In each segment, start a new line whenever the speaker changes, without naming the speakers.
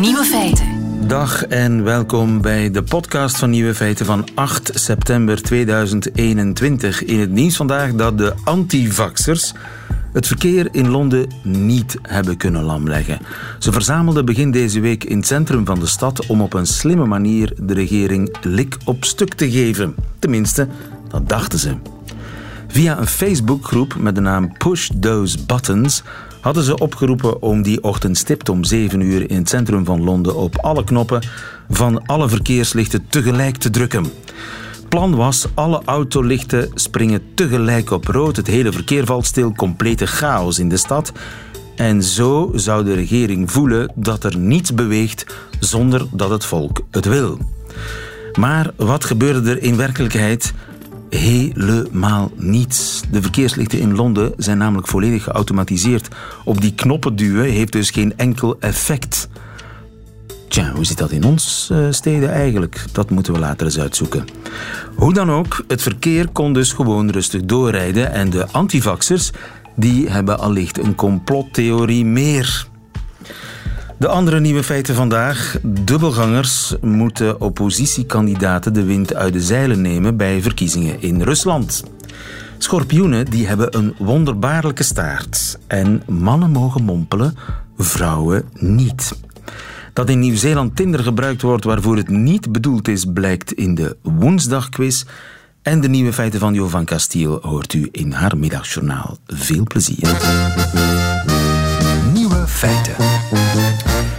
Nieuwe feiten.
Dag en welkom bij de podcast van Nieuwe Feiten van 8 september 2021. In het nieuws vandaag dat de antivaxers het verkeer in Londen niet hebben kunnen lamleggen. Ze verzamelden begin deze week in het centrum van de stad om op een slimme manier de regering lik op stuk te geven. Tenminste, dat dachten ze. Via een Facebookgroep met de naam Push Those Buttons hadden ze opgeroepen om die ochtend stipt om 7 uur in het centrum van Londen op alle knoppen van alle verkeerslichten tegelijk te drukken. Plan was, alle autolichten springen tegelijk op rood, het hele verkeer valt stil, complete chaos in de stad. En zo zou de regering voelen dat er niets beweegt zonder dat het volk het wil. Maar wat gebeurde er in werkelijkheid? Helemaal niets. De verkeerslichten in Londen zijn namelijk volledig geautomatiseerd. Op die knoppen duwen heeft dus geen enkel effect. Tja, hoe zit dat in ons uh, steden eigenlijk? Dat moeten we later eens uitzoeken. Hoe dan ook, het verkeer kon dus gewoon rustig doorrijden en de antivaxers die hebben allicht een complottheorie meer. De andere nieuwe feiten vandaag. Dubbelgangers moeten oppositiekandidaten de wind uit de zeilen nemen bij verkiezingen in Rusland. Schorpioenen die hebben een wonderbaarlijke staart. En mannen mogen mompelen, vrouwen niet. Dat in Nieuw-Zeeland Tinder gebruikt wordt waarvoor het niet bedoeld is, blijkt in de woensdagquiz. En de nieuwe feiten van Jo van Castiel hoort u in haar middagjournaal. Veel plezier.
Feiten.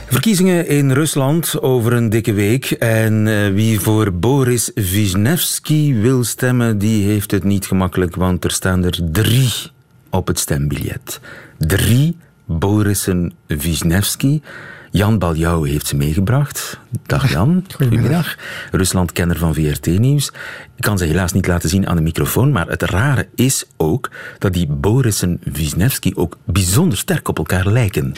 Verkiezingen in Rusland over een dikke week. En uh, wie voor Boris Wisniewski wil stemmen, die heeft het niet gemakkelijk, want er staan er drie op het stembiljet. Drie Borissen Wisniewski. Jan Baljou heeft ze meegebracht. Dag Jan. Goedemiddag. Rusland-kenner van VRT Nieuws. Ik kan ze helaas niet laten zien aan de microfoon, maar het rare is ook dat die Boris en Wisniewski ook bijzonder sterk op elkaar lijken.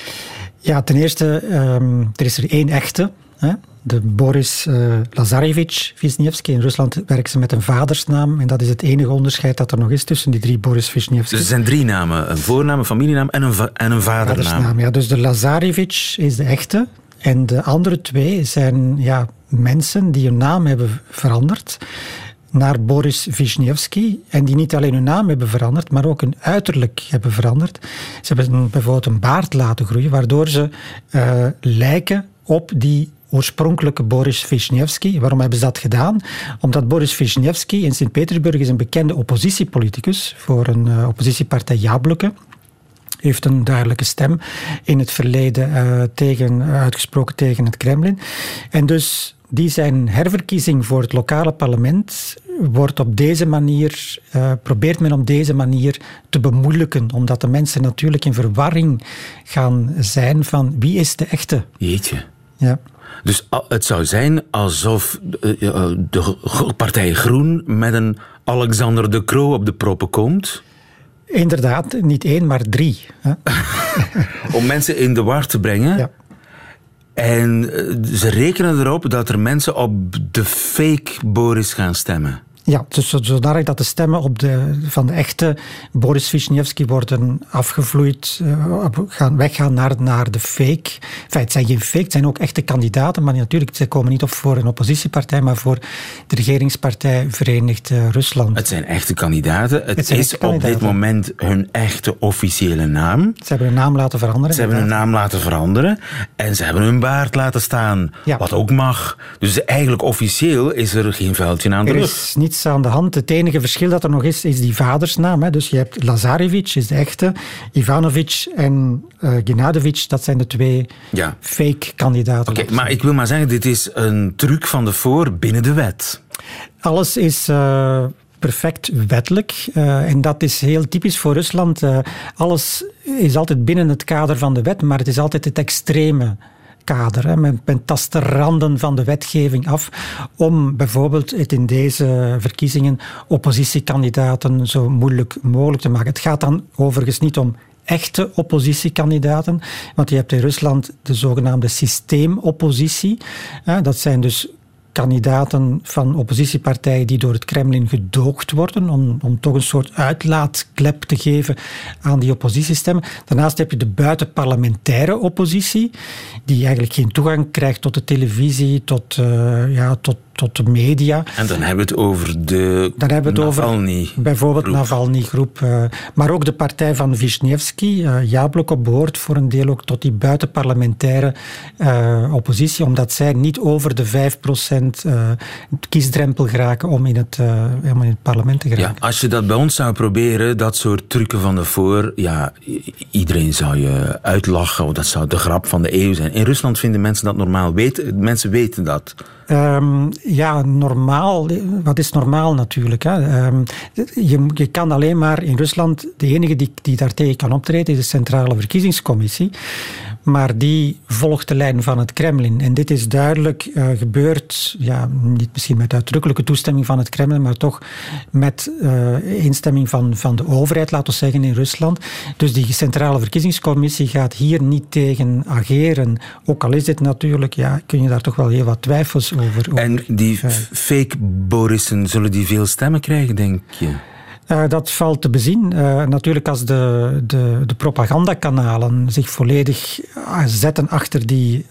Ja, ten eerste, um, er is er één echte. Hè? De Boris uh, Lazarevich Wisniewski. In Rusland werken ze met een vadersnaam. En dat is het enige onderscheid dat er nog is tussen die drie Boris Wisniewski.
Dus er zijn drie namen. Een voornaam, een familienaam en een, va en een vadernaam. vadernaam.
Ja, dus de Lazarevich is de echte. En de andere twee zijn ja, mensen die hun naam hebben veranderd naar Boris Wisniewski. En die niet alleen hun naam hebben veranderd, maar ook hun uiterlijk hebben veranderd. Ze hebben bijvoorbeeld een baard laten groeien, waardoor ze uh, lijken op die oorspronkelijke Boris Wisniewski. Waarom hebben ze dat gedaan? Omdat Boris Wisniewski in Sint-Petersburg is een bekende oppositiepoliticus voor een uh, oppositiepartij Jableke heeft een duidelijke stem in het verleden uh, tegen, uitgesproken tegen het Kremlin. En dus die zijn herverkiezing voor het lokale parlement wordt op deze manier, uh, probeert men op deze manier te bemoeilijken, omdat de mensen natuurlijk in verwarring gaan zijn van wie is de echte.
Jeetje.
Ja.
Dus het zou zijn alsof de partij Groen met een Alexander de Croo op de proppen komt.
Inderdaad, niet één, maar drie.
Om mensen in de war te brengen. Ja. En eh, ze rekenen erop dat er mensen op de fake Boris gaan stemmen.
Ja, dus zodanig dat de stemmen op de, van de echte Boris Wisniewski worden afgevloeid, uh, gaan, weggaan naar, naar de fake. Enfin, het zijn geen fake, het zijn ook echte kandidaten, maar natuurlijk, ze komen niet op voor een oppositiepartij, maar voor de regeringspartij Verenigd uh, Rusland.
Het zijn echte kandidaten. Het, is op dit moment hun echte officiële naam.
Ze hebben hun naam laten veranderen.
Ze hebben hun naam laten veranderen en ze hebben hun baard laten staan, ja. wat ook mag. Dus eigenlijk officieel is er geen vuiltje aan de
er
rug.
Is niets aan de hand. Het enige verschil dat er nog is, is die vadersnaam. Hè. Dus je hebt Lazarevich, is de echte. Ivanovic en uh, dat zijn de twee ja. fake kandidaten.
Oké, okay, maar ik wil maar zeggen, dit is een truc van de voor binnen de wet.
Alles is... Uh, perfect wettelijk. Uh, en dat is heel typisch voor Rusland. Uh, alles is altijd binnen het kader van de wet, maar het is altijd het extreme kader. Hè. Men, tast de randen van de wetgeving af om bijvoorbeeld het in deze verkiezingen oppositiekandidaten zo moeilijk mogelijk te maken. Het gaat dan overigens niet om echte oppositiekandidaten. Want je hebt in Rusland de zogenaamde systeemoppositie. Dat zijn dus kandidaten van oppositiepartijen die door het Kremlin gedoogd worden, om, om toch een soort uitlaatklep te geven aan die oppositiestemmen. Daarnaast heb je de buitenparlementaire oppositie, die eigenlijk geen toegang krijgt tot de televisie, tot, uh, ja, tot tot de media.
En dan hebben we het over de dan hebben we het Navalny over
bijvoorbeeld Navalny-groep. Uh, maar ook de partij van Wisniewski, uh, Jablok op behoort voor een deel ook tot die buitenparlementaire uh, oppositie, omdat zij niet over de 5% kiesdrempel geraken om in, het, om in het parlement te geraken.
Ja, als je dat bij ons zou proberen, dat soort trucken van de voor, ja, iedereen zou je uitlachen, of dat zou de grap van de eeuw zijn. In Rusland vinden mensen dat normaal. Weten, mensen weten dat.
Um, ja, normaal. Wat is normaal natuurlijk? Hè? Um, je, je, kan alleen maar in Rusland, de enige die, die daartegen kan optreden, is de Centrale Verkiezingscommissie maar die volgt de lijn van het Kremlin. En dit is duidelijk uh, gebeurd, ja, niet misschien met uitdrukkelijke toestemming van het Kremlin, maar toch met uh, instemming van, van de overheid, laten we zeggen, in Rusland. Dus die Centrale Verkiezingscommissie gaat hier niet tegen ageren. Ook al is dit natuurlijk, ja, kun je daar toch wel heel wat twijfels over. over
en die fake Borissen, zullen die veel stemmen krijgen, denk je?
Uh, dat valt te bezien. Uh, natuurlijk als de, de, de propagandakanalen zich volledig uh, zetten achter die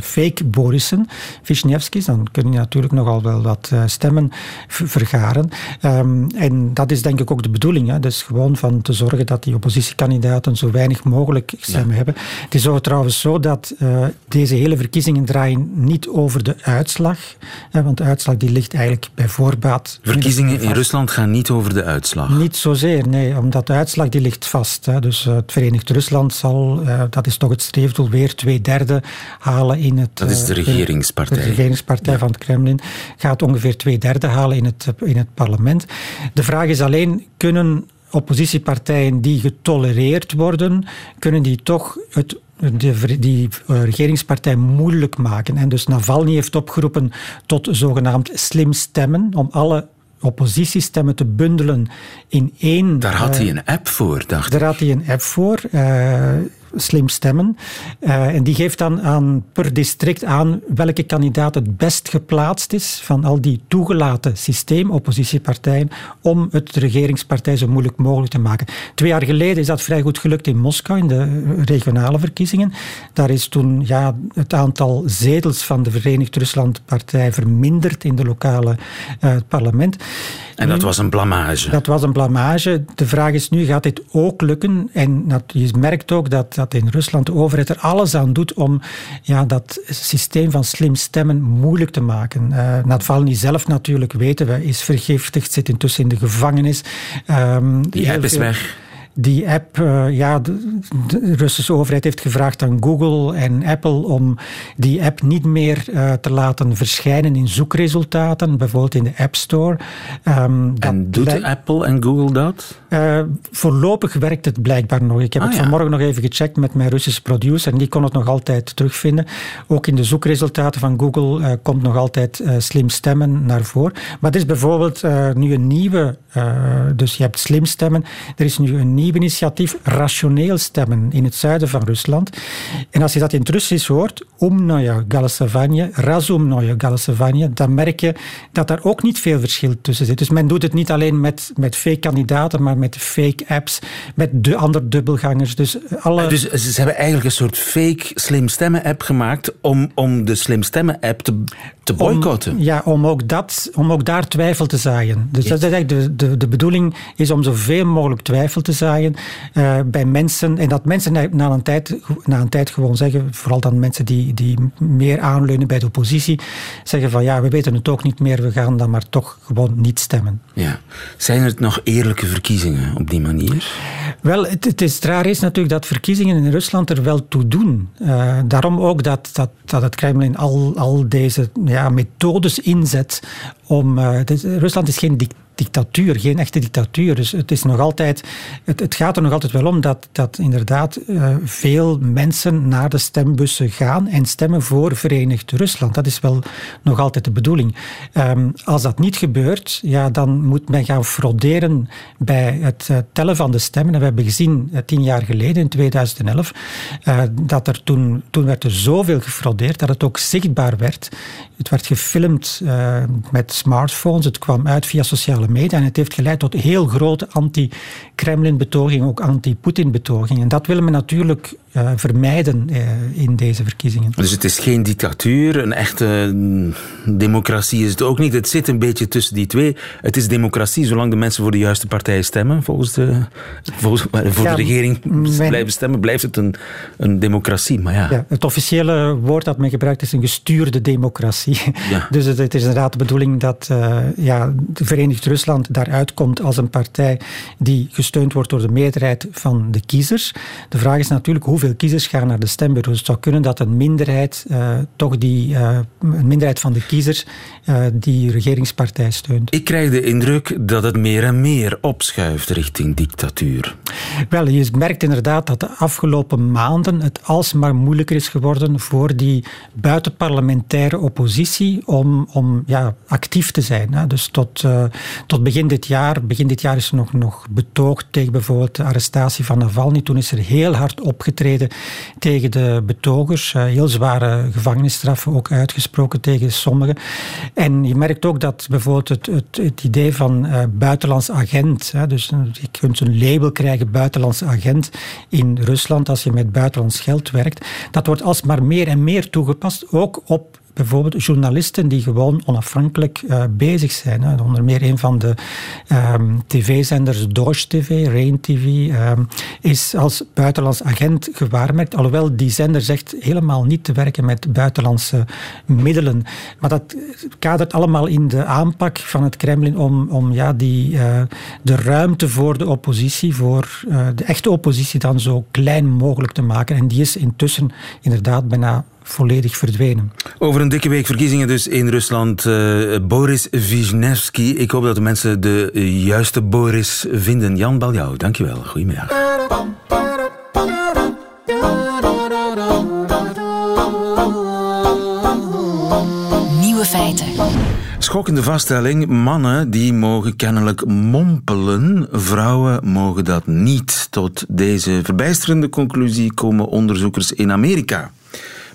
fake Borissen, Wisniewski's, dan kun je natuurlijk nogal wel wat eh, stemmen vergaren. Um, en dat is denk ik ook de bedoeling. Hè. Dus gewoon van te zorgen dat die oppositiekandidaten zo weinig mogelijk stemmen hebben. Het is ook trouwens zo dat uh, deze hele verkiezingen draaien niet over de uitslag. Hè, want de uitslag die ligt eigenlijk bij voorbaat.
Verkiezingen in Rusland gaan niet over de uitslag?
Niet zozeer, nee. Omdat de uitslag die ligt vast. Hè. Dus uh, het Verenigd Rusland zal, dat is toch het streefdoel, weer twee derde halen in het...
Dat is de eh, regeringspartij.
De regeringspartij van het Kremlin gaat ongeveer twee derde halen in het, in het parlement. De vraag is alleen, kunnen oppositiepartijen die getolereerd worden, kunnen die toch het de, die uh, regeringspartij moeilijk maken. En dus Navalny heeft opgeroepen tot zogenaamd slim stemmen, om alle oppositiestemmen te bundelen in één...
Daar had uh, hij een app voor, dacht
Daar had hij een app voor. Uh, slim stemmen. Uh, en die geeft dan aan, per district aan welke kandidaat het best geplaatst is van al die toegelaten systeemoppositiepartijen om het regeringspartij zo moeilijk mogelijk te maken. Twee jaar geleden is dat vrij goed gelukt in Moskou, in de regionale verkiezingen. Daar is toen ja, het aantal zetels van de Verenigd Rusland-partij verminderd in de lokale uh, parlement.
En dat was een blamage.
Dat was een blamage. De vraag is nu, gaat dit ook lukken? En dat, je merkt ook dat, dat in Rusland de overheid er alles aan doet om ja, dat systeem van slim stemmen moeilijk te maken. Uh, Navalny zelf natuurlijk, weten we, is vergiftigd, zit intussen in de gevangenis.
Um, Die app is weg.
Die app, uh, ja, de, de, Russische overheid heeft gevraagd aan Google en Apple om die app niet meer uh, te laten verschijnen in zoekresultaten, bijvoorbeeld in de App Store.
Um, en doet Apple en Google dat?
Uh, voorlopig werkt het blijkbaar nog. Ik heb ah, het vanmorgen ja. nog even gecheckt met mijn Russische producer en die kon het nog altijd terugvinden. Ook in de zoekresultaten van Google komt nog altijd slim stemmen naar voren. Maar er is bijvoorbeeld nu een nieuwe, dus je hebt slim stemmen, er is nu een nieuwe initiatief rationeel stemmen in het zuiden van Rusland. En als je dat in het Russisch hoort, Umnoye Galasavanje, Razumnoye Galasavanje, dan merk je dat daar ook niet veel verschil tussen zit. Dus men doet het niet alleen met, met fake kandidaten, maar met fake apps, met de andere dubbelgangers. Dus, alle...
dus ze hebben eigenlijk een soort fake slim stemmen app gemaakt om, om de slim stemmen app te, te boycotten.
Ja, om ook, dat, om ook daar twijfel te zaaien. Dus dat is eigenlijk de, de, de bedoeling is om zoveel mogelijk twijfel te zaaien uh, bij mensen. En dat mensen na een, tijd, na een tijd gewoon zeggen, vooral dan mensen die, die meer aanleunen bij de oppositie, zeggen van ja, we weten het ook niet meer, we gaan dan maar toch gewoon niet stemmen.
Ja. Zijn er nog eerlijke verkiezingen op die manier?
Wel, het, het is raar is natuurlijk dat verkiezingen in Rusland er wel toe doen. Uh, daarom ook dat, dat, dat het Kremlin al, al deze ja, methodes inzet om... Uh, Rusland is geen dictatuur dictatuur, geen echte dictatuur. Dus het, is nog altijd, het, het gaat er nog altijd wel om dat, dat inderdaad uh, veel mensen naar de stembussen gaan en stemmen voor Verenigd Rusland. Dat is wel nog altijd de bedoeling. Um, als dat niet gebeurt, ja, dan moet men gaan frauderen bij het uh, tellen van de stemmen. En we hebben gezien uh, tien jaar geleden, in 2011, dat er toen, toen werd er zoveel gefraudeerd dat het ook zichtbaar werd. Het werd gefilmd met smartphones, het kwam uit via sociale en het heeft geleid tot heel grote anti-Kremlin-betogingen, ook anti-Poetin-betogingen. En dat willen we natuurlijk uh, vermijden uh, in deze verkiezingen.
Dus het is geen dictatuur, een echte mm, democratie is het ook niet. Het zit een beetje tussen die twee. Het is democratie zolang de mensen voor de juiste partij stemmen. Volgens de, volgens, voor ja, de regering mijn... blijven stemmen, blijft het een, een democratie. Maar ja.
ja. het officiële woord dat men gebruikt is een gestuurde democratie. Ja. Dus het, het, is inderdaad de bedoeling dat uh, ja, de Verenigd Rusland daaruit komt als een partij die gesteund wordt door de meerderheid van de kiezers. De vraag is natuurlijk hoeveel kiezers gaan naar de stembureau. Het zou kunnen dat een minderheid, uh, toch die, uh, een minderheid van de kiezers uh, die regeringspartij steunt.
Ik krijg de indruk dat het meer en meer opschuift richting dictatuur.
Wel, je merkt inderdaad dat de afgelopen maanden het alsmaar moeilijker is geworden voor die buitenparlementaire oppositie om, om ja, actief te zijn. Hè. Dus tot, tot begin dit jaar, begin dit jaar is er nog, nog tegen bijvoorbeeld de arrestatie van Navalny. Toen is er heel hard opgetreden tegen de betogers. Eh, heel zware gevangenisstraffen ook uitgesproken tegen sommigen. En je merkt ook dat bijvoorbeeld het, het, het idee van uh, buitenlands agent, hè, dus je kunt een label krijgen buitenlands agent in Rusland als je met buitenlands geld werkt, dat wordt alsmaar meer en meer toegepast, ook op bijvoorbeeld journalisten die gewoon onafhankelijk uh, bezig zijn. Hè. Onder meer een van de um, tv-zenders Deutsche TV, Rain TV, ehm, is als buitenlands agent gewaarmerkt. Alhoewel die zender zegt helemaal niet te werken met buitenlandse middelen. Maar dat kadert allemaal in de aanpak van het Kremlin om, om ja, die, uh, de ruimte voor de oppositie, voor uh, de echte oppositie dan zo klein mogelijk te maken. En die is intussen inderdaad bijna volledig verdwenen.
Over een dikke week verkiezingen dus in Rusland. Uh, Boris Wisniewski. Ik hoop dat de mensen de juiste Boris vinden. Jan Baljouw, dankjewel. Goedemiddag.
Nieuwe feiten.
Schokkende vaststelling. Mannen die mogen kennelijk mompelen. Vrouwen mogen dat niet. Tot deze verbijsterende conclusie komen onderzoekers in Amerika.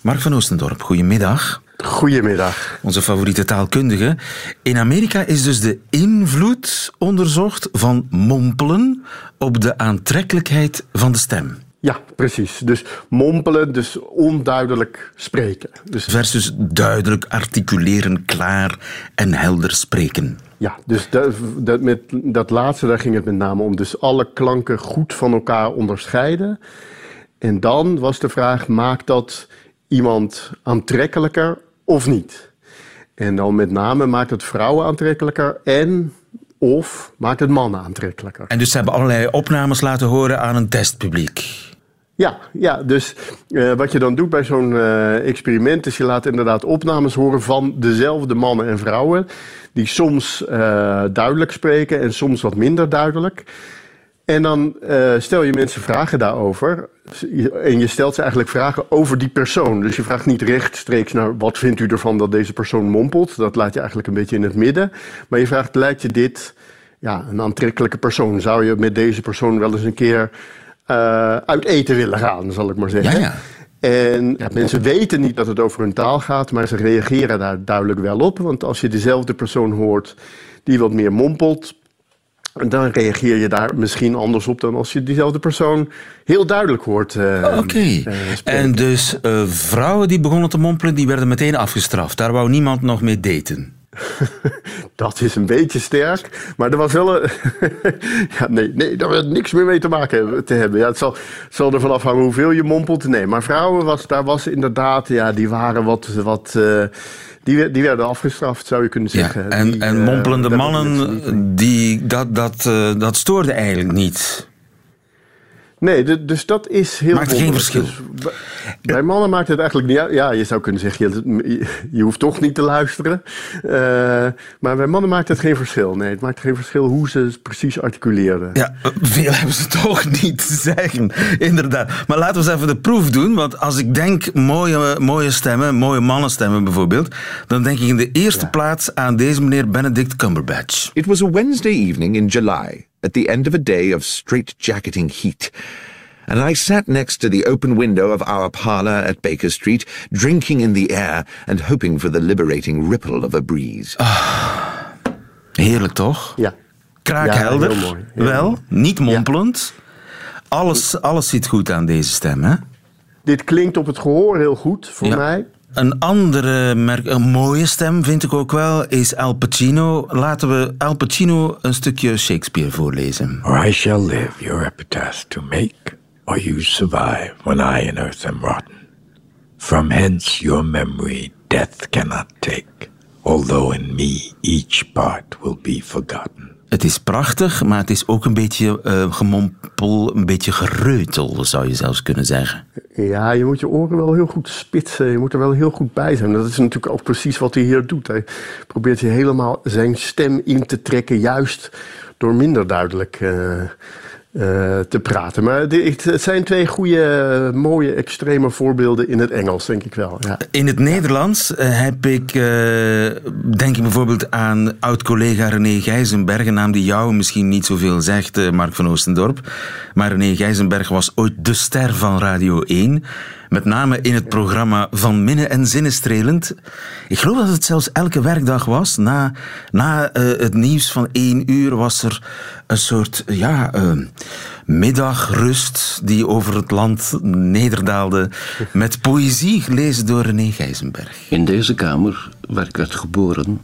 Mark van Oostendorp, goedemiddag.
Goedemiddag.
Onze favoriete taalkundige. In Amerika is dus de invloed onderzocht van mompelen op de aantrekkelijkheid van de stem.
Ja, precies. Dus mompelen, dus onduidelijk spreken. Dus...
Versus duidelijk articuleren, klaar en helder spreken.
Ja, dus dat, dat, met dat laatste, daar ging het met name om. Dus alle klanken goed van elkaar onderscheiden. En dan was de vraag, maakt dat iemand aantrekkelijker of niet? En dan met name maakt het vrouwen aantrekkelijker en of maakt het mannen aantrekkelijker.
En dus ze hebben allerlei opnames laten horen aan een testpubliek.
Ja, ja dus uh, wat je dan doet bij zo'n uh, experiment is je laat inderdaad opnames horen van dezelfde mannen en vrouwen. Die soms uh, duidelijk spreken en soms wat minder duidelijk. En dan uh, stel je mensen vragen daarover. En je stelt ze eigenlijk vragen over die persoon. Dus je vraagt niet rechtstreeks naar wat vindt u ervan dat deze persoon mompelt. Dat laat je eigenlijk een beetje in het midden. Maar je vraagt, lijkt je dit ja, een aantrekkelijke persoon? Zou je met deze persoon wel eens een keer uh, uit eten willen gaan, zal ik maar zeggen? Ja, ja. En ja, mensen weten niet dat het over hun taal gaat, maar ze reageren daar duidelijk wel op. Want als je dezelfde persoon hoort die wat meer mompelt, dan reageer je daar misschien anders op dan als je diezelfde persoon heel duidelijk hoort. Uh,
Oké. Uh, en dus uh, vrouwen die begonnen te mompelen, die werden meteen afgestraft. Daar wou niemand nog mee daten.
dat is een beetje sterk, maar er was wel een. ja, nee, nee, daar had niks meer mee te maken te hebben. Ja, het zal, het zal ervan afhangen hoeveel je mompelt. Nee, maar vrouwen, was, daar was inderdaad, ja, die waren wat. wat die, die werden afgestraft, zou je kunnen zeggen.
Ja, en, en eh, mompelende mannen, die, dat, dat, uh, dat stoorde eigenlijk niet.
Nee, dus dat is heel
Maakt geen verschil.
Dus bij mannen maakt het eigenlijk niet uit. Ja, je zou kunnen zeggen, je, je hoeft toch niet te luisteren. Uh, maar bij mannen maakt het geen verschil. Nee, het maakt geen verschil hoe ze het precies articuleren.
Ja, veel hebben ze toch niet te zeggen. Inderdaad. Maar laten we eens even de proef doen. Want als ik denk mooie, mooie stemmen, mooie mannenstemmen bijvoorbeeld, dan denk ik in de eerste ja. plaats aan deze meneer Benedict Cumberbatch.
It was a Wednesday evening in July. At the end of a day of straight-jacketing heat, and I sat next to the open window of our parlour at Baker Street, drinking in the air and hoping for the liberating ripple of a breeze.
Ah, heerlijk toch?
Ja.
Kraakhelder. Ja, heel mooi. Wel, niet mompelend. Alles, alles zit goed aan deze stem, hè?
Dit klinkt op het gehoor heel goed voor mij.
Een andere merk, een mooie stem vind ik ook wel, is Al Pacino. Laten we Al Pacino een stukje Shakespeare voorlezen.
Or I shall live your epitaph to make, or you survive when I in earth am rotten. From hence your memory death cannot take, although in me each part will be forgotten.
Het is prachtig, maar het is ook een beetje uh, gemompel, een beetje gereutel, zou je zelfs kunnen zeggen.
Ja, je moet je oren wel heel goed spitsen. Je moet er wel heel goed bij zijn. Dat is natuurlijk ook precies wat hij hier doet. Hij probeert je helemaal zijn stem in te trekken, juist door minder duidelijk uh, uh, te praten. Maar het zijn twee goede, mooie, extreme voorbeelden in het Engels, denk ik wel. Ja.
In het Nederlands uh, heb ik, uh, denk ik bijvoorbeeld aan oud-collega René Gijzenberg, een naam die jou misschien niet zoveel zegt, Mark van Oostendorp. Maar René Gijzenberg was ooit de ster van Radio 1. Met name in het programma Van Minnen en Zinnenstrelend. Ik geloof dat het zelfs elke werkdag was. Na, na uh, het nieuws van één uur was er een soort ja, uh, middagrust die over het land nederdaalde. Met poëzie gelezen door René Gijzenberg.
In deze kamer, waar ik werd geboren,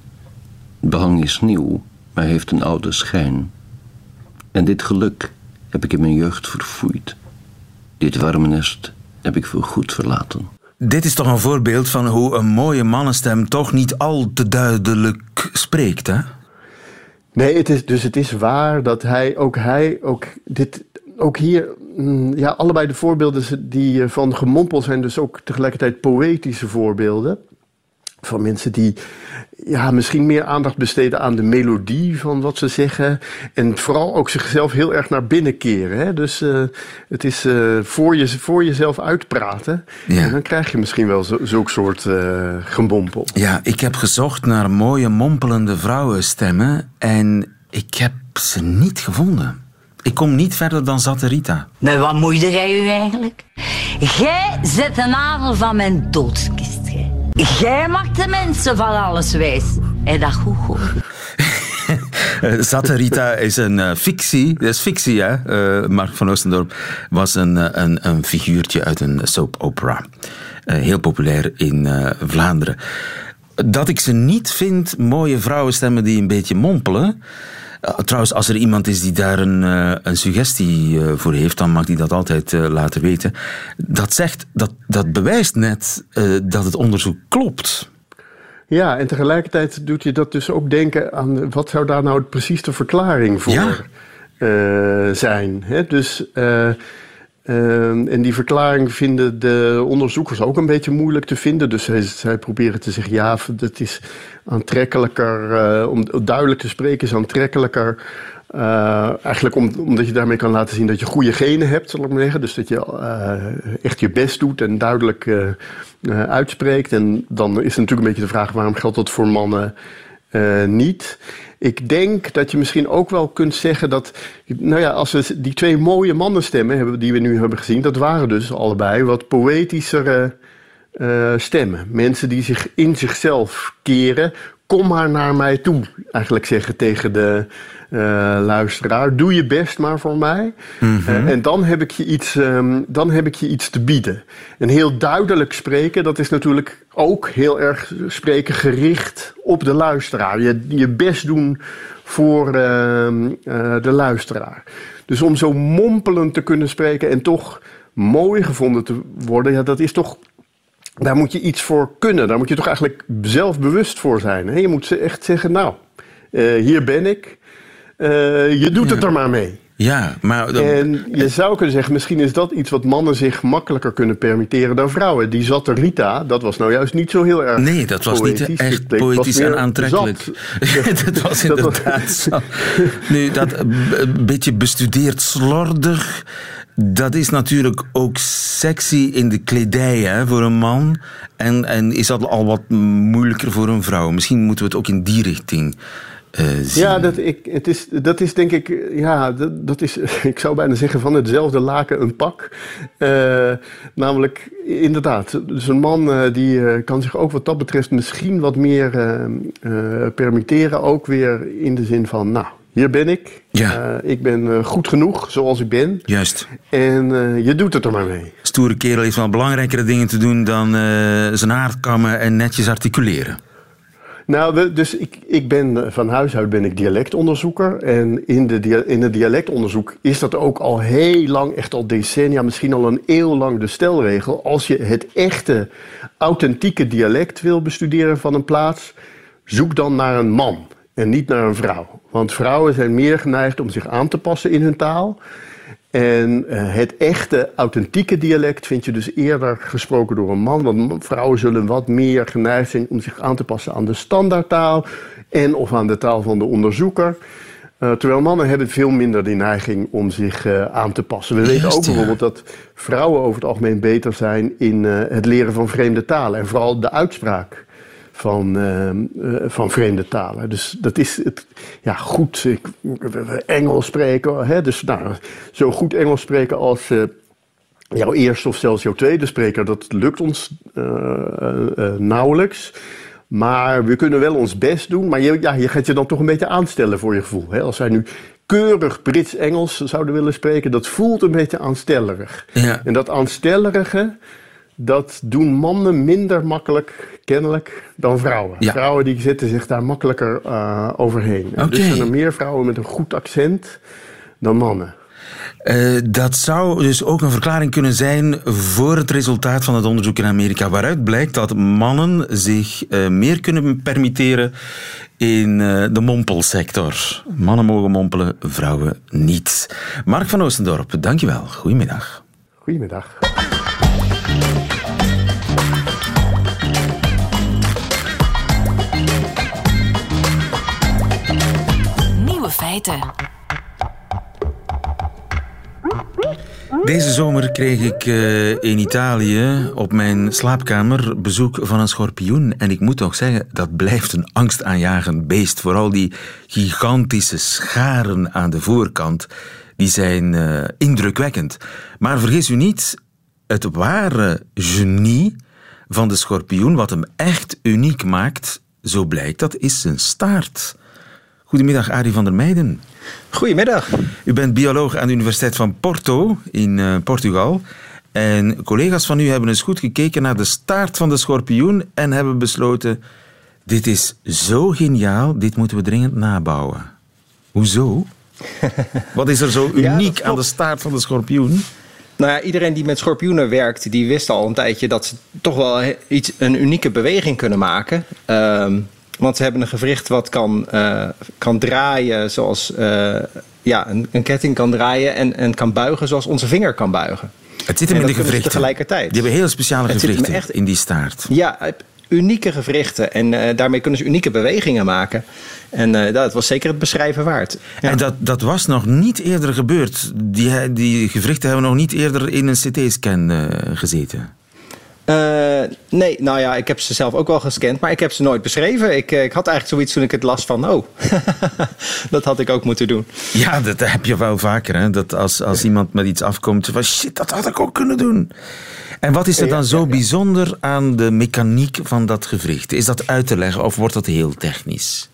behang is nieuw, maar heeft een oude schijn. En dit geluk heb ik in mijn jeugd verfoeid. Dit warme nest heb ik voor goed verlaten.
Dit is toch een voorbeeld van hoe een mooie mannenstem toch niet al te duidelijk spreekt, hè?
Nee, het is, dus het is waar dat hij, ook hij, ook dit, ook hier, mm, ja, allebei de voorbeelden die eh, van gemompel zijn dus ook tegelijkertijd poëtische voorbeelden. Van mensen die ja, misschien meer aandacht besteden aan de melodie van wat ze zeggen. En vooral ook zichzelf heel erg naar binnen keren. Hè? Dus uh, het is uh, voor, je, voor jezelf uitpraten. Ja. En dan krijg je misschien wel zo, zulk soort uh, gemompel.
Ja, ik heb gezocht naar mooie mompelende vrouwenstemmen. En ik heb ze niet gevonden. Ik kom niet verder dan Zatterita.
Maar wat moeide jij u eigenlijk? Jij zet de nagel van mijn doodskist. Jij maakt de mensen van alles wijs. En dat goed.
Satarita is een uh, fictie. Dat is fictie, hè? Uh, Mark van Oostendorp was een, eh, een, een figuurtje uit een soap opera. Heel populair in Vlaanderen. Dat ik ze niet vind, mooie vrouwenstemmen die een beetje mompelen. Trouwens, als er iemand is die daar een, een suggestie voor heeft, dan mag hij dat altijd laten weten. Dat zegt, dat, dat bewijst net dat het onderzoek klopt.
Ja, en tegelijkertijd doet je dat dus ook denken aan wat zou daar nou precies de verklaring voor
ja.
zijn. Hè? Dus, uh, en die verklaring vinden de onderzoekers ook een beetje moeilijk te vinden. Dus zij, zij proberen te zeggen, ja, dat is aantrekkelijker, om duidelijk te spreken is aantrekkelijker uh, eigenlijk om, omdat je daarmee kan laten zien dat je goede genen hebt, zal ik maar zeggen. Dus dat je uh, echt je best doet en duidelijk uitspreekt. En dan is het natuurlijk een beetje de vraag: waarom geldt dat voor mannen niet? Ik denk dat je misschien ook wel kunt zeggen dat, nou ja, als we die twee mooie mannenstemmen hebben die we nu hebben gezien, dat waren dus allebei wat poëtischere stemmen. Mensen die zich in zichzelf keren. Kom maar naar mij toe, eigenlijk zeggen tegen de, uh, luisteraar. Doe je best maar voor mij. Mm -hmm. uh, en dan heb, ik je iets, um, dan heb ik je iets te bieden. En heel duidelijk spreken, dat is natuurlijk ook heel erg spreken gericht op de luisteraar. Je, je best doen voor uh, de luisteraar. Dus om zo mompelend te kunnen spreken en toch mooi gevonden te worden, ja, dat is toch daar moet je iets voor kunnen. Daar moet je toch eigenlijk zelf bewust voor zijn. Hè? Je moet echt zeggen, nou, uh, hier ben ik. Uh, je doet het er maar mee.
Ja, maar...
En je zou kunnen zeggen, misschien is dat iets wat mannen zich makkelijker kunnen permitteren dan vrouwen. Die zatte Rita, dat was nou juist niet zo heel erg
Nee, dat was
poëtisch.
niet echt poëtisch en aantrekkelijk.
zat.
dat was
Dat was-
inderdaad zo. Nu, dat eh, een beetje bestudeerd slordig, dat is natuurlijk ook sexy in de kledij hè, voor een man. En, en is dat al wat moeilijker voor een vrouw? Misschien moeten we het ook in die richting eh, zien.
Ja, dat, ik, het is, dat is denk ik, ja, dat, dat is, ik zou bijna zeggen van hetzelfde laken een pak. Eh, namelijk, inderdaad, dus een man eh, die kan zich ook wat dat betreft misschien wat meer permitteren. Ook weer in de zin van, nou, hier ben ik.
Ja.
Ik ben goed genoeg zoals ik ben.
Juist.
En je doet het er maar mee.
Stoere kerel heeft wel belangrijkere dingen te doen dan zijn haar kammen en netjes articuleren.
Nou, dus ik, ik ben eh, van huis uit ben ik dialectonderzoeker. En in, de, in het dialectonderzoek is dat ook al heel lang, echt al decennia, misschien al een eeuw lang de stelregel. Als je het echte, authentieke dialect wil bestuderen van een plaats, zoek dan naar een man en niet naar een vrouw. Want vrouwen zijn meer geneigd om zich aan te passen in hun taal. En eh, het echte, authentieke dialect vind je dus eerder gesproken door een man. Want vrouwen zullen wat meer geneigd zijn om zich aan te passen aan de standaardtaal en of aan de taal van de onderzoeker. Eh, terwijl mannen hebben veel minder die neiging om zich eh, aan te passen. We weten ook
ja.
bijvoorbeeld dat vrouwen over het algemeen beter zijn in het leren van vreemde talen. En vooral de uitspraak van, eh, eh, van vreemde talen. Dus dat is het, ja, goed ik, Engels spreken. Hè? Dus nou, zo goed Engels spreken als eh, jouw eerste of zelfs jouw tweede spreker, dat lukt ons eh, nauwelijks. Maar we kunnen wel ons best doen. Maar je, ja, je gaat je dan toch een beetje aanstellen voor je gevoel. Hè? Als wij nu keurig Brits-Engels zouden willen spreken, dat voelt een beetje aanstellerig.
Ja.
En dat aanstellerige, dat doen mannen minder makkelijk, kennelijk, dan vrouwen.
Ja.
Vrouwen die zetten zich daar makkelijker eh, overheen. En Dus
Oké.
zijn er meer vrouwen met een goed accent dan mannen.
Eh, dat zou dus ook een verklaring kunnen zijn voor het resultaat van het onderzoek in Amerika, waaruit blijkt dat mannen zich eh, meer kunnen permitteren in de mompelsector. Mannen mogen mompelen, vrouwen niet. Mark van Oostendorp, dankjewel. Goedemiddag.
Goedemiddag.
Feiten.
Deze zomer kreeg ik eh, in Italië op mijn slaapkamer bezoek van een schorpioen. En ik moet toch zeggen, dat blijft een angstaanjagend beest. Vooral die gigantische scharen aan de voorkant, die zijn eh, indrukwekkend. Maar vergis u niet, het ware genie van de schorpioen, wat hem echt uniek maakt, zo blijkt, dat is zijn staart. Goedemiddag, Arie van der Meijden.
Goedemiddag.
U bent bioloog aan de Universiteit van Porto in eh, Portugal. En collega's van u hebben eens goed gekeken naar de staart van de schorpioen en hebben besloten: dit is zo geniaal, dit moeten we dringend nabouwen. Hoezo? Wat is er zo uniek aan de staart van de schorpioen?
Nou ja, iedereen die met schorpioenen werkt, die wist al een tijdje dat ze toch wel iets, een unieke beweging kunnen maken. Ehm, want ze hebben een gewricht wat kan, eh, kan draaien zoals eh, ja, een, een ketting kan draaien en, en kan buigen zoals onze vinger kan buigen.
Het zit hem in de gewrichten.
tegelijkertijd.
Die hebben heel speciale
Het
gewrichten
echt-
in die staart.
Ja, unieke gewrichten en eh, daarmee kunnen ze unieke bewegingen maken. En eh, dat was zeker het beschrijven waard. Ja.
En dat, dat was nog niet eerder gebeurd. Die, die gewrichten hebben nog niet eerder in een CT-scan eh, gezeten.
Eh, nee, nou ja, ik heb ze zelf ook wel gescand, maar ik heb ze nooit beschreven. Ik, eh, ik had eigenlijk zoiets toen ik het las van, oh, dat had ik ook moeten doen.
Ja, dat heb je wel vaker. Hè? Dat als, als iemand met iets afkomt van shit, dat had ik ook kunnen doen. En wat is er dan zo bijzonder aan de mechaniek van dat gewricht? Is dat uit te leggen of wordt dat heel technisch?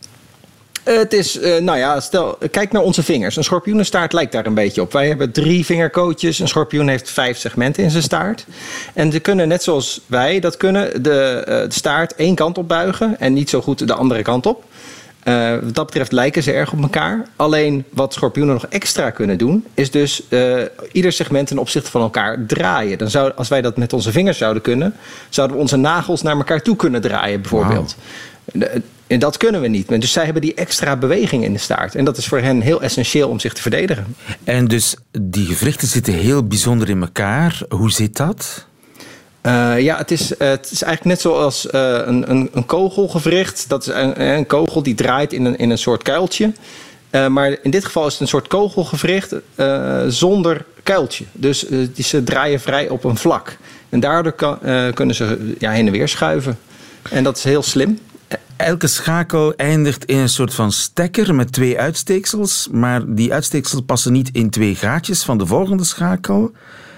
Eh, het is, eh, nou ja, stel, kijk naar onze vingers. Een schorpioenenstaart lijkt daar een beetje op. Wij hebben drie vingerkootjes. Een schorpioen heeft vijf segmenten in zijn staart. En ze kunnen, net zoals wij dat kunnen, de, eh, de staart één kant op buigen en niet zo goed de andere kant op. Wat dat betreft lijken ze erg op elkaar. Alleen wat schorpioenen nog extra kunnen doen, is dus ieder segment ten opzichte van elkaar draaien. Dan zou, als wij dat met onze vingers zouden kunnen, zouden we onze nagels naar elkaar toe kunnen draaien, bijvoorbeeld. En dat kunnen we niet. Dus zij hebben die extra beweging in de staart. En dat is voor hen heel essentieel om zich te verdedigen.
En dus die gewrichten zitten heel bijzonder in elkaar. Hoe zit dat?
Uh, ja, het is, uh, het is eigenlijk net zoals uh, een, een, een, kogelgewricht. Dat is een, een, kogel die draait in een, in een soort kuiltje. maar in dit geval is het een soort kogelgewricht zonder kuiltje. Dus die, ze draaien vrij op een vlak. En daardoor kan, kunnen ze ja, heen en weer schuiven. En dat is heel slim.
Elke schakel eindigt in een soort van stekker met twee uitsteeksels. Maar die uitsteeksels passen niet in twee gaatjes van de volgende schakel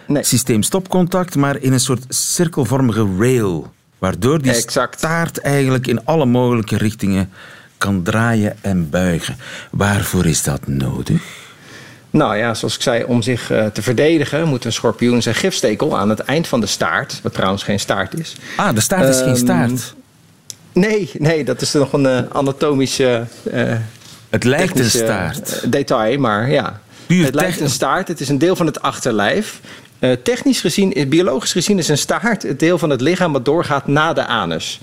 nee. systeem stopcontact, maar in een soort cirkelvormige rail. Waardoor die
exact.
staart eigenlijk in alle mogelijke richtingen kan draaien en buigen. Waarvoor is dat nodig?
Nou ja, zoals ik zei, om zich uh, te verdedigen moet een schorpioen zijn gifstekel aan het eind van de staart, wat trouwens geen staart is.
Ah, de staart is um, geen
Ehm,
staart.
Nee, nee, dat is nog een uh, anatomische. Uh,
het lijkt een staart.
detail, maar ja.
Puur
het lijkt een staart. Het is een deel van het achterlijf. Uh, technisch gezien, biologisch gezien, is een staart het deel van het lichaam wat doorgaat na de anus.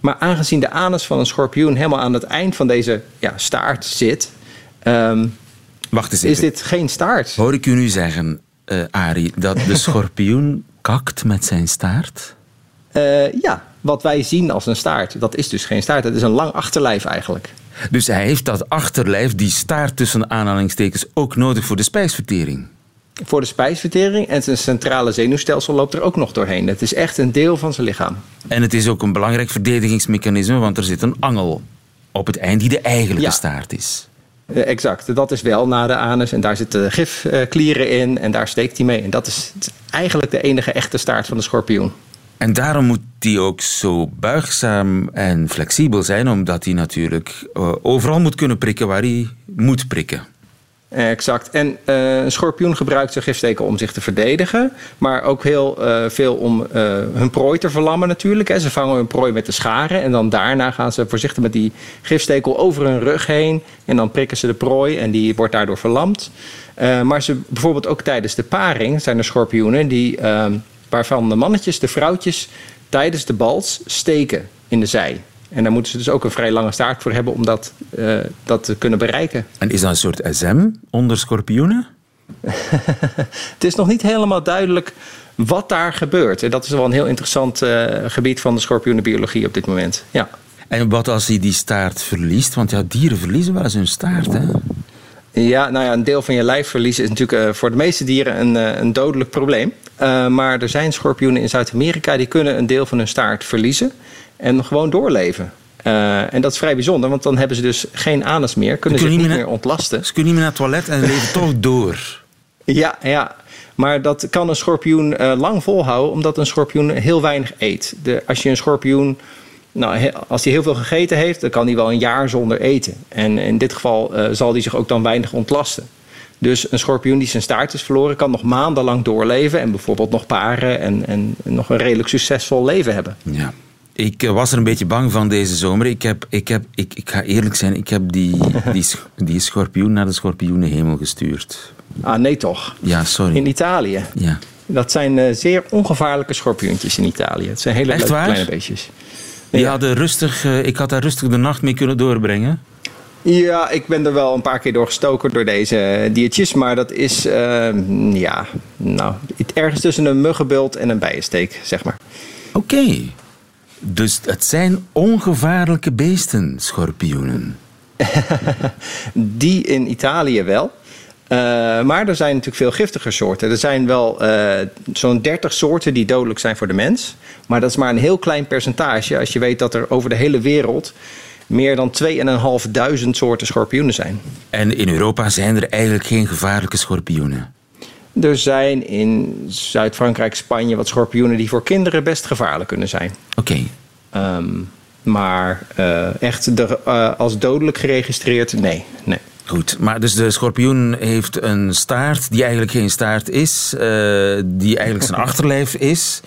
Maar aangezien de anus van een schorpioen helemaal aan het eind van deze ja, staart zit. Um,
Wacht eens
is
even.
dit geen staart?
Hoor ik u nu zeggen, Arie, dat de schorpioen kakt met zijn staart?
Uh, ja, wat wij zien als een staart, dat is dus geen staart. Het is een lang achterlijf eigenlijk.
Dus hij heeft dat achterlijf, die staart tussen aanhalingstekens, ook nodig voor de spijsvertering?
Voor de spijsvertering en zijn centrale zenuwstelsel loopt er ook nog doorheen. Het is echt een deel van zijn lichaam.
En het is ook een belangrijk verdedigingsmechanisme, want er zit een angel op het eind die de eigenlijke
Ja.
staart is.
Uh, exact, dat is wel na de anus en daar zitten gifklieren in en daar steekt hij mee. En dat is eigenlijk de enige echte staart van de schorpioen.
En daarom moet die ook zo buigzaam en flexibel zijn, omdat hij natuurlijk uh, overal moet kunnen prikken waar hij moet prikken.
Exact. En uh, een schorpioen gebruikt zijn gifstekel om zich te verdedigen. Maar ook heel uh, veel om hun prooi te verlammen natuurlijk. Ze vangen hun prooi met de scharen. En dan daarna gaan ze voorzichtig met die gifstekel over hun rug heen. En dan prikken ze de prooi en die wordt daardoor verlamd. maar ze, bijvoorbeeld ook tijdens de paring zijn er schorpioenen... Die, waarvan de mannetjes de vrouwtjes tijdens de bals steken in de zij. En daar moeten ze dus ook een vrij lange staart voor hebben om dat, uh, dat te kunnen bereiken.
En is dat een soort SM onder schorpioenen?
het is nog niet helemaal duidelijk wat daar gebeurt. En dat is wel een heel interessant uh, gebied van de schorpioenenbiologie op dit moment. Ja.
En wat als hij die staart verliest? Want ja, dieren verliezen wel eens hun staart, hè?
Ja, nou ja, een deel van je lijf verliezen is natuurlijk uh, voor de meeste dieren een, uh, een dodelijk probleem. Uh, maar er zijn schorpioenen in Zuid-Amerika die kunnen een deel van hun staart verliezen en gewoon doorleven. En dat is vrij bijzonder, want dan hebben ze dus geen anus meer, kunnen ze niet, niet meer ontlasten.
Ze kunnen niet meer naar het toilet en leven toch door.
Ja, ja. Maar dat kan een schorpioen lang volhouden, omdat een schorpioen heel weinig eet. De, als je een schorpioen, nou, als hij heel veel gegeten heeft, dan kan hij wel een jaar zonder eten. En in dit geval uh, zal hij zich ook dan weinig ontlasten. Dus een schorpioen die zijn staart is verloren, kan nog maandenlang doorleven en bijvoorbeeld nog paren en, en nog een redelijk succesvol leven hebben.
Ja. Ik was er een beetje bang van deze zomer. Ik, heb, ik, heb, ik, ik ga eerlijk zijn, ik heb die, die, die schorpioen naar de schorpioenenhemel gestuurd.
Ah, nee toch?
Ja, sorry.
In Italië?
Ja.
Dat zijn uh, zeer ongevaarlijke schorpioentjes in Italië. Het zijn hele
Echt
leuke
waar?
kleine beestjes.
Die ja. hadden rustig, uh, ik had daar rustig de nacht mee kunnen doorbrengen.
Ja, ik ben er wel een paar keer door gestoken door deze diertjes. Maar dat is, uh, ja, nou, ergens tussen een muggenbult en een bijensteek, zeg maar.
Oké. Okay. Dus het zijn ongevaarlijke beesten, schorpioenen.
Die in Italië wel. Uh, maar er zijn natuurlijk veel giftiger soorten. Er zijn wel uh, zo'n 30 soorten die dodelijk zijn voor de mens. Maar dat is maar een heel klein percentage. Als je weet dat er over de hele wereld meer dan 2.500 soorten schorpioenen zijn.
En in Europa zijn er eigenlijk geen gevaarlijke schorpioenen?
Er zijn in Zuid-Frankrijk, Spanje wat schorpioenen die voor kinderen best gevaarlijk kunnen zijn.
Oké.
Okay. Um, maar uh, echt de, uh, als dodelijk geregistreerd, nee. nee.
Goed, maar dus de schorpioen heeft een staart die eigenlijk geen staart is, uh, die eigenlijk zijn achterlijf is.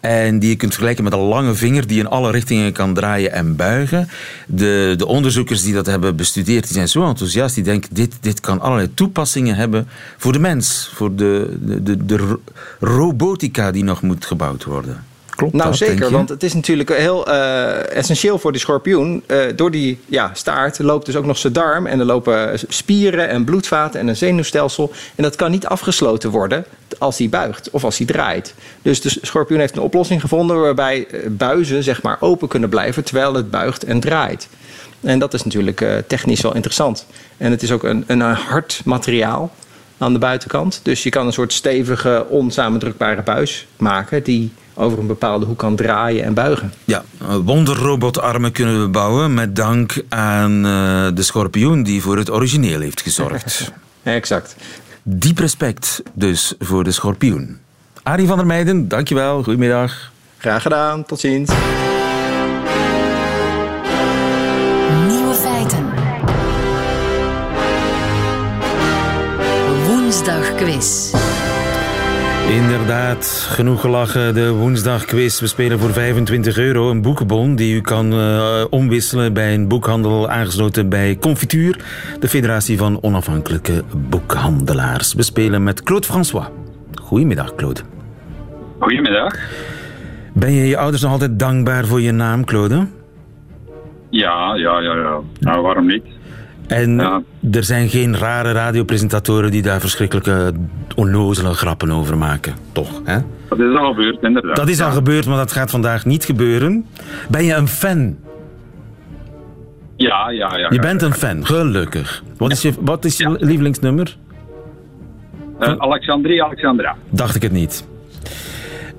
En die je kunt vergelijken met een lange vinger die in alle richtingen kan draaien en buigen. De, de onderzoekers die dat hebben bestudeerd, die zijn zo enthousiast. Die denken, dit, dit kan allerlei toepassingen hebben voor de mens. Voor de, de, de, de robotica die nog moet gebouwd worden. Klopt
Nou
dat,
zeker, want het is natuurlijk heel eh, essentieel voor die schorpioen. Eh, door die ja, staart loopt dus ook nog zijn darm en er lopen spieren en bloedvaten en een zenuwstelsel. En dat kan niet afgesloten worden als hij buigt of als hij draait. Dus de schorpioen heeft een oplossing gevonden waarbij eh, buizen zeg maar open kunnen blijven terwijl het buigt en draait. En dat is natuurlijk technisch wel interessant. En het is ook een, een hard materiaal aan de buitenkant. Dus je kan een soort stevige, onsamendrukbare buis maken die over een bepaalde hoek kan draaien en buigen.
Ja, wonderrobotarmen kunnen we bouwen met dank aan eh, de schorpioen die voor het origineel heeft gezorgd.
Exact.
Diep respect dus voor de schorpioen. Arie van der Meijden, dankjewel. Goedemiddag.
Graag gedaan, tot ziens.
Inderdaad, genoeg gelachen. De woensdagquiz. We spelen voor 25 euro een boekenbon die u kan eh, omwisselen bij een boekhandel aangesloten bij Confituur, de Federatie van Onafhankelijke Boekhandelaars. We spelen met Claude François. Goedemiddag, Claude.
Goedemiddag.
Ben je je ouders nog altijd dankbaar voor je naam, Claude?
Ja, ja, ja, ja. Nou, waarom niet?
En
Ja.
er zijn geen rare radiopresentatoren die daar verschrikkelijke onnozele grappen over maken. Toch, hè?
Dat is al gebeurd, inderdaad.
Dat is al gebeurd, maar dat gaat vandaag niet gebeuren. Ben je een fan?
Ja, ja, ja.
Je bent een fan, gelukkig. Wat is je, wat is je lievelingsnummer?
Eh, Alexandrie, Alexandra.
Dacht ik het niet.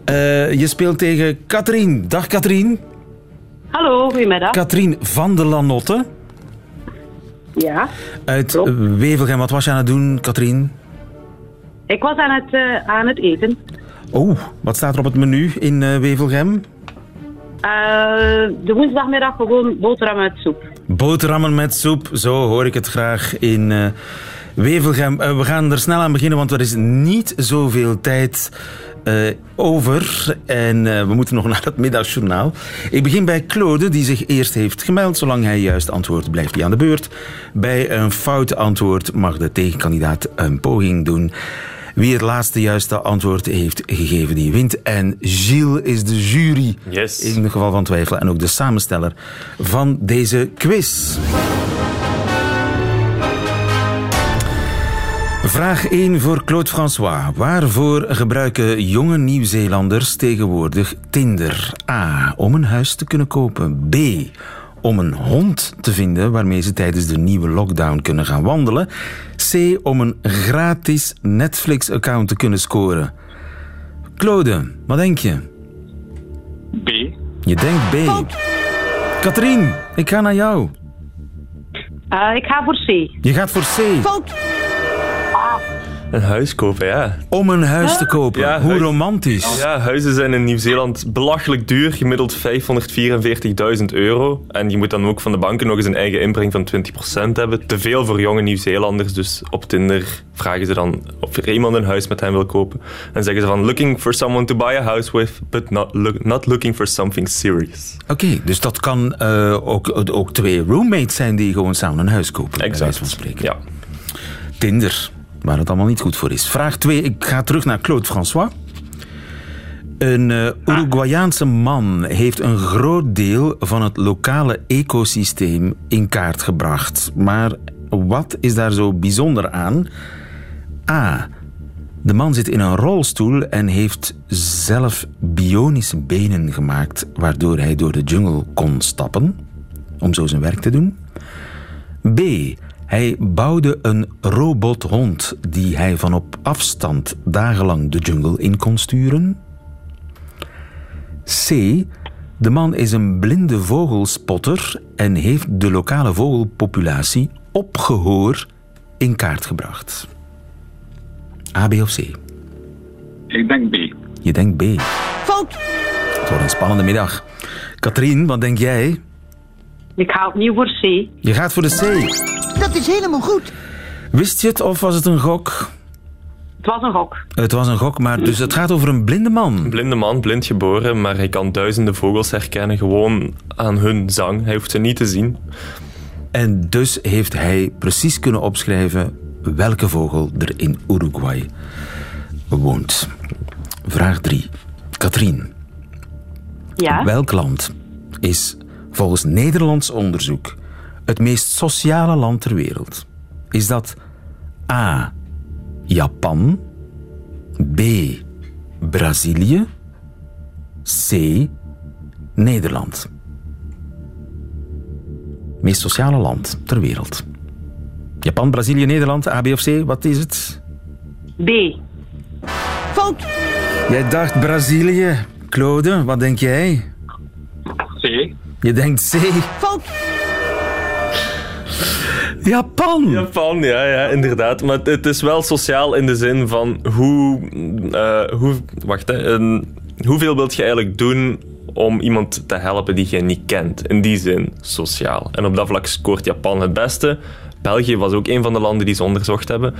Eh, je speelt tegen Katrien. Dag Katrien.
Hallo, goedemiddag.
Katrien van de Lanotte
ja,
uit Wevelgem. Wat was je aan het doen, Katrien?
ik was aan het, eh, aan het eten.
Oh, wat staat er op het menu in eh, Wevelgem?
Eh, de woensdagmiddag gewoon boterham met soep.
Boterhammen met soep, zo hoor ik het graag in Wevelgem. Eh, we gaan er snel aan beginnen, want er is niet zoveel tijd eh, over. En eh, we moeten nog naar het middagjournaal. Ik begin bij Claude, die zich eerst heeft gemeld. Zolang hij juist antwoordt, blijft hij aan de beurt. Bij een fout antwoord mag de tegenkandidaat een poging doen. Wie het laatste juiste antwoord heeft gegeven, die wint. En Gilles is de jury.
Yes.
In het geval van twijfel. En ook de samensteller van deze quiz. Vraag 1 voor Claude François. Waarvoor gebruiken jonge Nieuw-Zeelanders tegenwoordig Tinder? A. Om een huis te kunnen kopen. B. Om een hond te vinden waarmee ze tijdens de nieuwe lockdown kunnen gaan wandelen. C. Om een gratis Netflix-account te kunnen scoren. Claude, wat denk je?
B.
Je denkt B. Katrien, ik ga naar jou.
Eh, ik ga voor C.
Je gaat voor C.
Een huis kopen, ja.
Om een huis te kopen.
Ja,
Hoe
huis-
romantisch.
Ja, huizen zijn in Nieuw-Zeeland belachelijk duur, gemiddeld 544.000 euro. En je moet dan ook van de banken nog eens een eigen inbreng van 20% hebben. Te veel voor jonge Nieuw-Zeelanders, dus op Tinder vragen ze dan of er iemand een huis met hen wil kopen. En zeggen ze van, looking for someone to buy a house with, but not, look- not looking for something serious.
Oké, dus dat kan eh, ook, ook twee roommates zijn die gewoon samen een huis kopen. bij wijze
Exact.
van spreken.
Ja.
Tinder, waar het allemaal niet goed voor is. Vraag 2, ik ga terug naar Claude François. Een eh, Uruguayaanse man heeft een groot deel van het lokale ecosysteem in kaart gebracht. Maar wat is daar zo bijzonder aan? A. De man zit in een rolstoel en heeft zelf bionische benen gemaakt, waardoor hij door de jungle kon stappen om zo zijn werk te doen. B. Hij bouwde een robothond die hij van op afstand dagenlang de jungle in kon sturen. C. De man is een blinde vogelspotter en heeft de lokale vogelpopulatie op gehoor in kaart gebracht. A, B of C?
Ik denk B.
Je denkt B. Fout! Het wordt een spannende middag. Katrien, wat denk jij?
Ik ga opnieuw voor C.
Je gaat voor de C.
Dat is helemaal goed.
Wist je het of was het een gok?
Het was een gok.
Het was een gok, maar dus het gaat over een blinde man.
Een blinde man, blind geboren, maar hij kan duizenden vogels herkennen gewoon aan hun zang. Hij hoeft ze niet te zien.
En dus heeft hij precies kunnen opschrijven welke vogel er in Uruguay woont. Vraag 3. Katrien.
Ja.
Welk land is volgens Nederlands onderzoek het meest sociale land ter wereld? Is dat A. Japan, B. Brazilië, C. Nederland? Meest sociale land ter wereld. Japan, Brazilië, Nederland, A, B of C, wat is het?
B.
Fout.
Jij dacht Brazilië. Claude, wat denk jij?
C.
Je denkt C.
Fout.
Japan.
Japan, ja, ja, inderdaad. Maar het- het is wel sociaal in de zin van hoe... eh, hoe wacht, hè. een- hoeveel wilt je eigenlijk doen om iemand te helpen die je niet kent? In die zin, sociaal. En op dat vlak scoort Japan het beste. België was ook een van de landen die ze onderzocht hebben.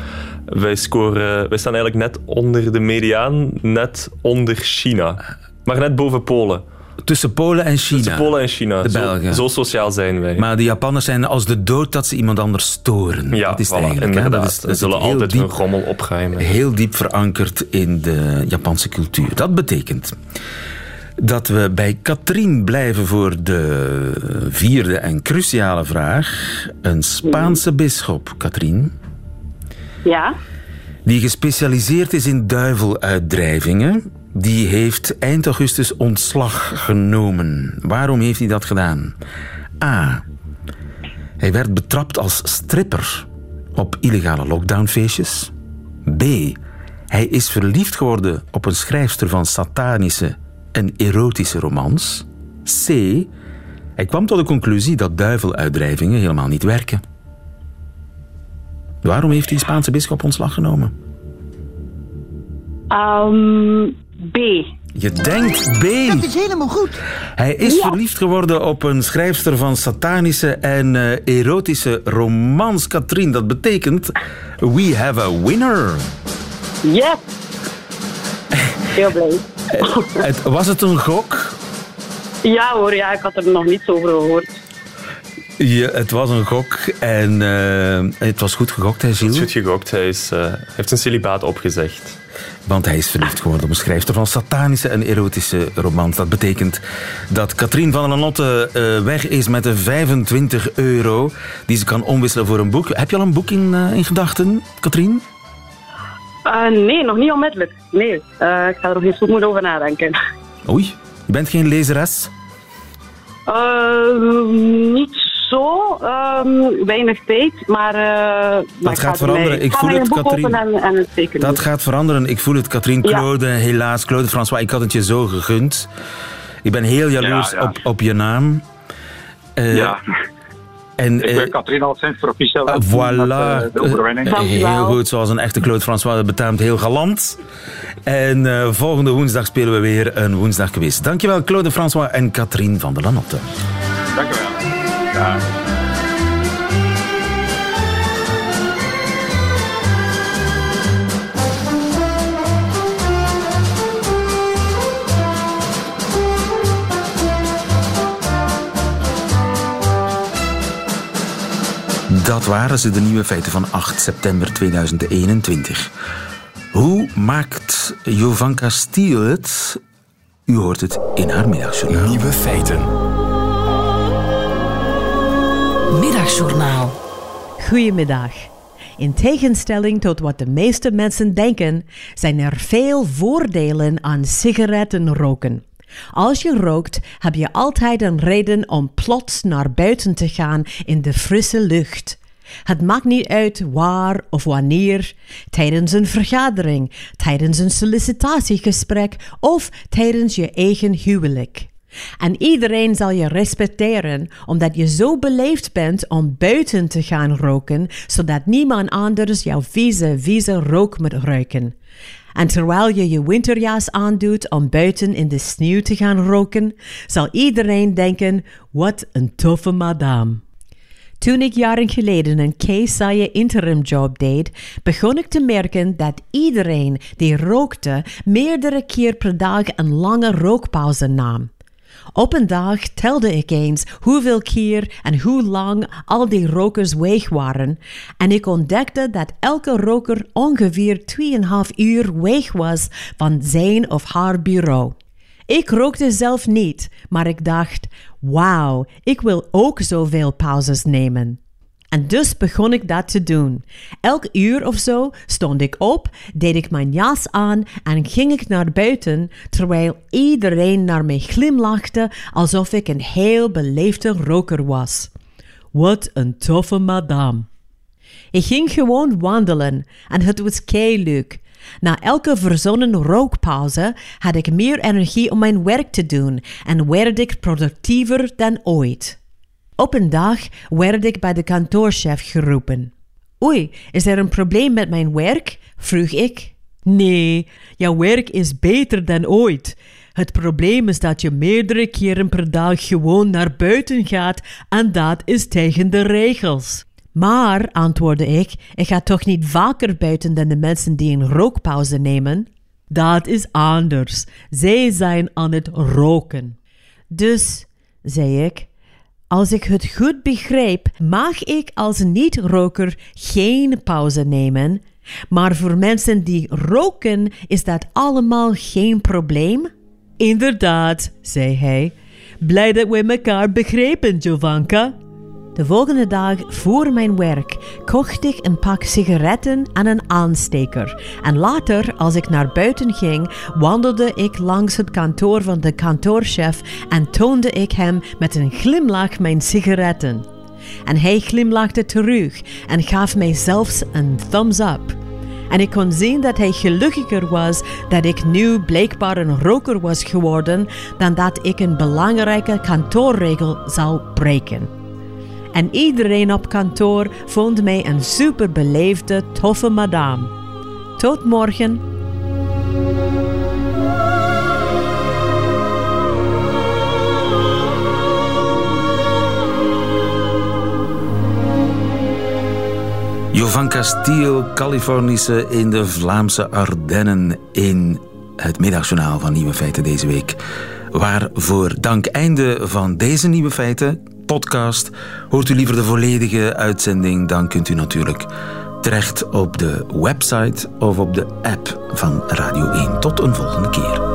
Wij, scoren, wij staan eigenlijk net onder de mediaan, net onder China. Maar net boven Polen.
Tussen Polen en China.
Tussen Polen en China.
De
Zo-
Belgen.
Zo, sociaal zijn wij.
Maar de Japanners zijn als de dood dat ze iemand anders storen.
ja,
dat is
voilà,
eigenlijk. hè.
inderdaad.
Dat is, dat
Ze zullen altijd
diep,
hun rommel opruimen.
heel diep verankerd in de Japanse cultuur. Dat betekent dat we bij Katrien blijven voor de vierde en cruciale vraag. Een Spaanse bisschop, Katrien,
Ja.
die gespecialiseerd is in duiveluitdrijvingen, die heeft eind augustus ontslag genomen. Waarom heeft hij dat gedaan? A. Hij werd betrapt als stripper op illegale lockdownfeestjes. B. Hij is verliefd geworden op een schrijfster van satanische en erotische romans. C. Hij kwam tot de conclusie dat duiveluitdrijvingen helemaal niet werken. Waarom heeft die Spaanse bisschop ontslag genomen?
Ehm, B.
Je denkt B.
Dat is helemaal goed.
Hij is verliefd geworden op een schrijfster van satanische en eh, erotische romans, Katrien. Dat betekent, we have a winner.
Yes. Heel blij.
Het, was het een gok?
Ja hoor, ja, ik had er nog niets over gehoord.
Ja, het was een gok en eh, het was goed gegokt, hè,
Het is goed gegokt. Hij is, eh, heeft zijn celibaat opgezegd.
Want hij is verliefd geworden op een schrijfster van satanische en erotische romans. Dat betekent dat Katrien van der Lotte eh, weg is met de 25 euro die ze kan omwisselen voor een boek. Heb je al een boek in, eh, in gedachten, Katrien?
Eh, nee, nog niet onmiddellijk. Nee, ik ga er nog eens goed over nadenken.
Oei, je bent geen lezeres?
Eh, niet zo, ehm, weinig tijd, maar... eh, maar ik
gaat
ga er
veranderen. Ik voel het, Katrien.
openen En, en het zeker
Dat gaat veranderen. Ik voel het, Katrien
Ja.
Claude. Helaas, Claude François, ik had het je zo gegund. Ik ben heel jaloers
Ja, ja.
Op, op je naam. Eh,
Ja.
En,
Ik
eh,
wil Katrien al sinds proficiat
Uh, voilà.
eh, de overwinning.
Eh, heel goed, zoals een echte Claude François dat betaamt, heel galant. En eh, volgende woensdag spelen we weer een woensdagquiz. Dankjewel Claude François en Katrien van der Lanotte.
Dank
Dat waren ze, de nieuwe feiten van 8 september 2021. Hoe maakt Jovanka Stiel het? U hoort het in haar middagjournaal.
Nieuwe feiten.
Middagjournaal.
Goedemiddag. In tegenstelling tot wat de meeste mensen denken, zijn er veel voordelen aan sigaretten roken. Als je rookt, heb je altijd een reden om plots naar buiten te gaan in de frisse lucht. Het maakt niet uit waar of wanneer, tijdens een vergadering, tijdens een sollicitatiegesprek of tijdens je eigen huwelijk. En iedereen zal je respecteren omdat je zo beleefd bent om buiten te gaan roken, zodat niemand anders jouw vieze, vieze rook moet ruiken. En terwijl je je winterjas aandoet om buiten in de sneeuw te gaan roken, zal iedereen denken: wat een toffe madame. Toen ik jaren geleden een keizaaie interim job deed, begon ik te merken dat iedereen die rookte meerdere keer per dag een lange rookpauze nam. Op een dag telde ik eens hoeveel keer en hoe lang al die rokers weg waren en ik ontdekte dat elke roker ongeveer 2,5 uur weg was van zijn of haar bureau. Ik rookte zelf niet, maar ik dacht: wauw, ik wil ook zoveel pauzes nemen. En dus begon ik dat te doen. Elk uur of zo stond ik op, deed ik mijn jas aan en ging ik naar buiten, terwijl iedereen naar mij glimlachte alsof ik een heel beleefde roker was. Wat een toffe madame. Ik ging gewoon wandelen en het was leuk. Na elke verzonnen rookpauze had ik meer energie om mijn werk te doen en werd ik productiever dan ooit. Op een dag werd ik bij de kantoorchef geroepen. Oei, is er een probleem met mijn werk? vroeg ik. Nee, jouw werk is beter dan ooit. Het probleem is dat je meerdere keren per dag gewoon naar buiten gaat en dat is tegen de regels. Maar, antwoordde ik, ik ga toch niet vaker buiten dan de mensen die een rookpauze nemen? Dat is anders. Zij zijn aan het roken. Dus, zei ik, als ik het goed begrijp, mag ik als niet-roker geen pauze nemen. Maar voor mensen die roken is dat allemaal geen probleem? Inderdaad, zei hij. Blij dat we elkaar begrepen, Jovanka. De volgende dag voor mijn werk kocht ik een pak sigaretten en een aansteker. En later, als ik naar buiten ging, wandelde ik langs het kantoor van de kantoorchef en toonde ik hem met een glimlach mijn sigaretten. En hij glimlachte terug en gaf mij zelfs een thumbs up. En ik kon zien dat hij gelukkiger was dat ik nu blijkbaar een roker was geworden dan dat ik een belangrijke kantoorregel zou breken en iedereen op kantoor vond mij een superbeleefde, toffe madame. Tot morgen.
Jovanka Stiel, Californische in de Vlaamse Ardennen in het middagjournaal van Nieuwe Feiten deze week. Waarvoor dank einde van deze Nieuwe Feiten podcast. Hoort u liever de volledige uitzending, dan kunt u natuurlijk terecht op de website of op de app van Radio 1. Tot een volgende keer.